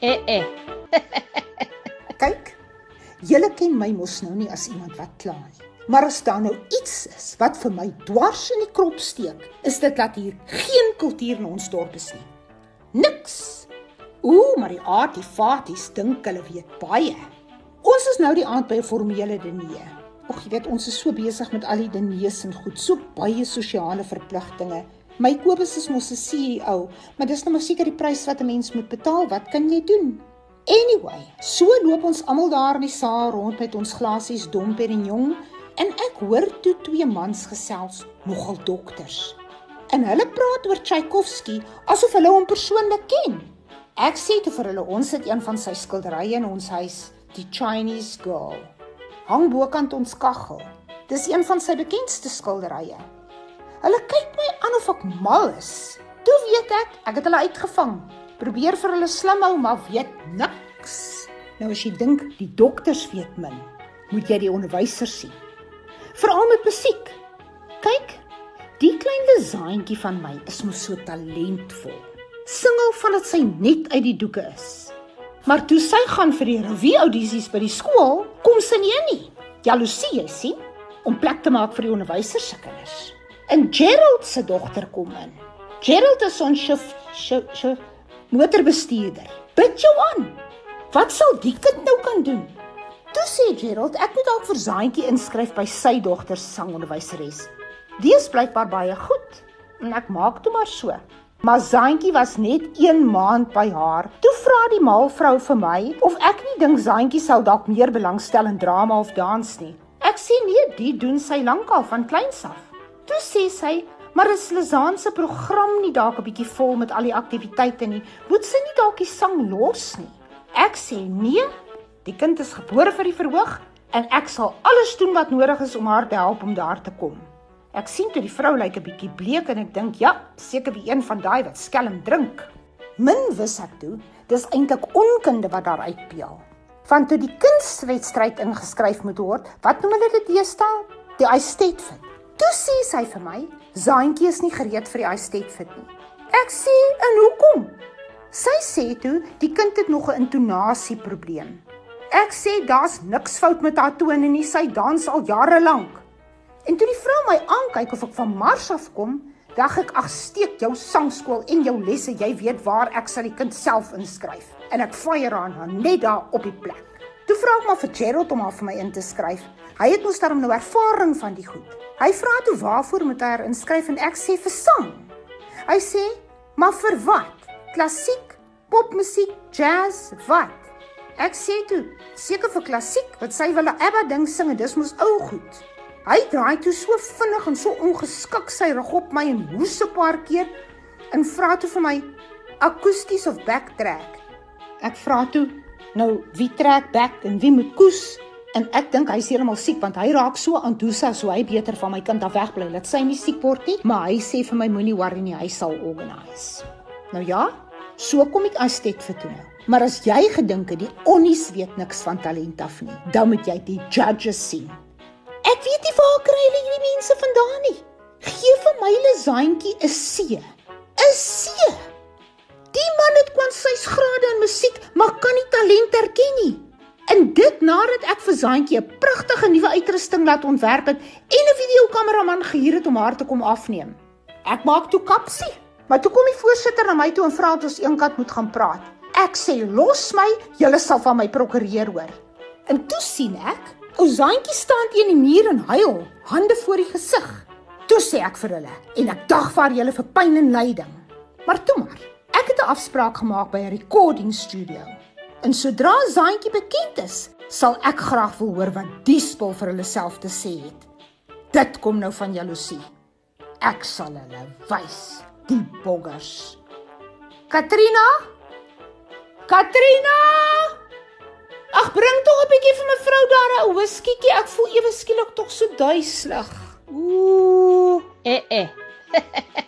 Eh eh. Kyk, julle ken my mos nou nie as iemand wat kla nie. Maar as daar nou iets is wat vir my dwars in die krop steek, is dit dat hier geen kultuur in ons dorp is nie. Niks. Ooh, maar die artefaties dink hulle weet baie. Ons is nou die aand by 'n formele diner. Ag, jy weet ons is so besig met al die diners en goed, so baie sosiale verpligtinge My Kobus is mos 'n CEO, maar dis nou maar seker die prys wat 'n mens moet betaal. Wat kan jy doen? Anyway, so loop ons almal daar in die saal rond met ons glasies Dom Perignon en ek hoor toe twee mans gesels, nogal dokters. En hulle praat oor Tchaikovsky asof hulle hom persoonlik ken. Ek sê te vir hulle ons het een van sy skilderye in ons huis, die Chinese Girl. Hang bokant ons kaggel. Dis een van sy bekendste skilderye. Hulle kyk my aan ek mal is. Toe weet ek, ek het hulle uitgevang. Probeer vir hulle slim hou, maar weet niks. Nou as jy dink die dokters weet min, moet jy die onderwysers sien. Veral met musiek. Kyk, die klein designtjie van my is mos so talentvol. Singel van dit sy net uit die doeke is. Maar toe sy gaan vir die revue audisies by die skool, kom sy nie in nie. Jaloesie, jy sien, om plek te maak vir die onderwysers se kinders. En Gerald se dogter kom in. Gerald is ons chef, chef motorbestuurder. Bid jou aan. Wat sal die kind nou kan doen? Toe sê Gerald, ek moet dalk vir Zaantjie inskryf by sy dogter se sangonderwyseres. Die is blykbaar baie goed. En ek maak toe maar so. Maar Zaantjie was net 1 maand by haar. Toe vra die maalvrou vir my of ek nie dink Zaantjie sou dalk meer belangstel in drama of dans nie. Ek sê nee, dit doen sy lankal van kleins af. Toe sê sy, maar is Lizaan se program nie dalk 'n bietjie vol met al die aktiwiteite nie? Moet sy nie dalk die sang los nie? Ek sê nee, die kind is gebore vir die verhoog en ek sal alles doen wat nodig is om haar te help om daar te kom. Ek sien toe die vrou lyk 'n bietjie bleek en ek dink, ja, seker wie een van daai wat skelm drink. Min wis ek toe, dis eintlik onkunde wat daar uitpeel. Van toe die kunstwedstryd ingeskryf moet word, wat noem hulle dit deesdae? Die Eisteddfit. Toe sê sy vir my, "Zaantjie is nie gereed vir die Eisteddfit nie." Ek sê, "En hoekom?" Sy sê toe, "Die kind het nog 'n intonasieprobleem." Ek sê, "Daar's niks fout met haar tone nie, sy dans al jare lank." En toe die vrou my aankyk of ek van Mars af kom, dink ek, "Ag, steek jou sangskool en jou lesse, jy weet waar ek sal die kind self inskryf." En ek fire aan haar net daar op die plek. Toe vra ek maar vir Gerald om haar vir my in te skryf. Hy het mos daarom nou ervaring van die goed. Hy vra toe waarvoor moet hy haar inskryf en ek sê vir sang. Hy sê, "Maar vir wat? Klassiek, popmusiek, jazz, wat?" Ek sê toe, "Seker vir klassiek, wat sy wil 'n ABBA ding sing en dis mos ou goed." Hy draai toe so vinnig en so ongeskik sy rug op my en hoes 'n paar keer en vra toe vir my, "Akoesties of backtrack?" Ek vra toe, "Nou, wie trek back en wie moet koes?" En ek dink hy's heeltemal siek want hy raak so aan Dusa so hy beter van my kind af wegbly. Laat sy nie siek word nie, maar hy sê vir my moenie worry nie, hy sal organise. Nou ja, so kom ek as dit vir toe nou. Maar as jy gedink het die onnies weet niks van talent af nie, dan moet jy die judges sien. Ek weet nie waar kry hulle hierdie mense vandaan nie. Gee vir my 'n lesaantjie 'n C. 'n C. talent erken nie. En dit nadat ek vir Zaantjie 'n pragtige nuwe uitrusting laat ontwerp het en 'n videokameraman gehuur het om haar te kom afneem. Ek maak toe kapsie, maar toe kom die voorsitter na my toe en vra of ons eenkant moet gaan praat. Ek sê los my, julle sal van my prokureer hoor. En toe sien ek, ou Zaantjie staan teen die muur en huil, hande voor die gesig. Toe sê ek vir hulle en ek dagvaar julle vir pyn en lyding. Maar toe maar, ek het 'n afspraak gemaak by 'n recording studio. En sodra Zaantjie bekend is, sal ek graag wil hoor wat die spul vir hulle self te sê het. Dit kom nou van jaloesie. Ek sal hulle wys, die boggers. Katrina? Katrina? Ag, bring tog 'n bietjie vir mevrou daar 'n whiskietjie. Ek voel ewe skielik tog so duiselig. Ooh, eh eh.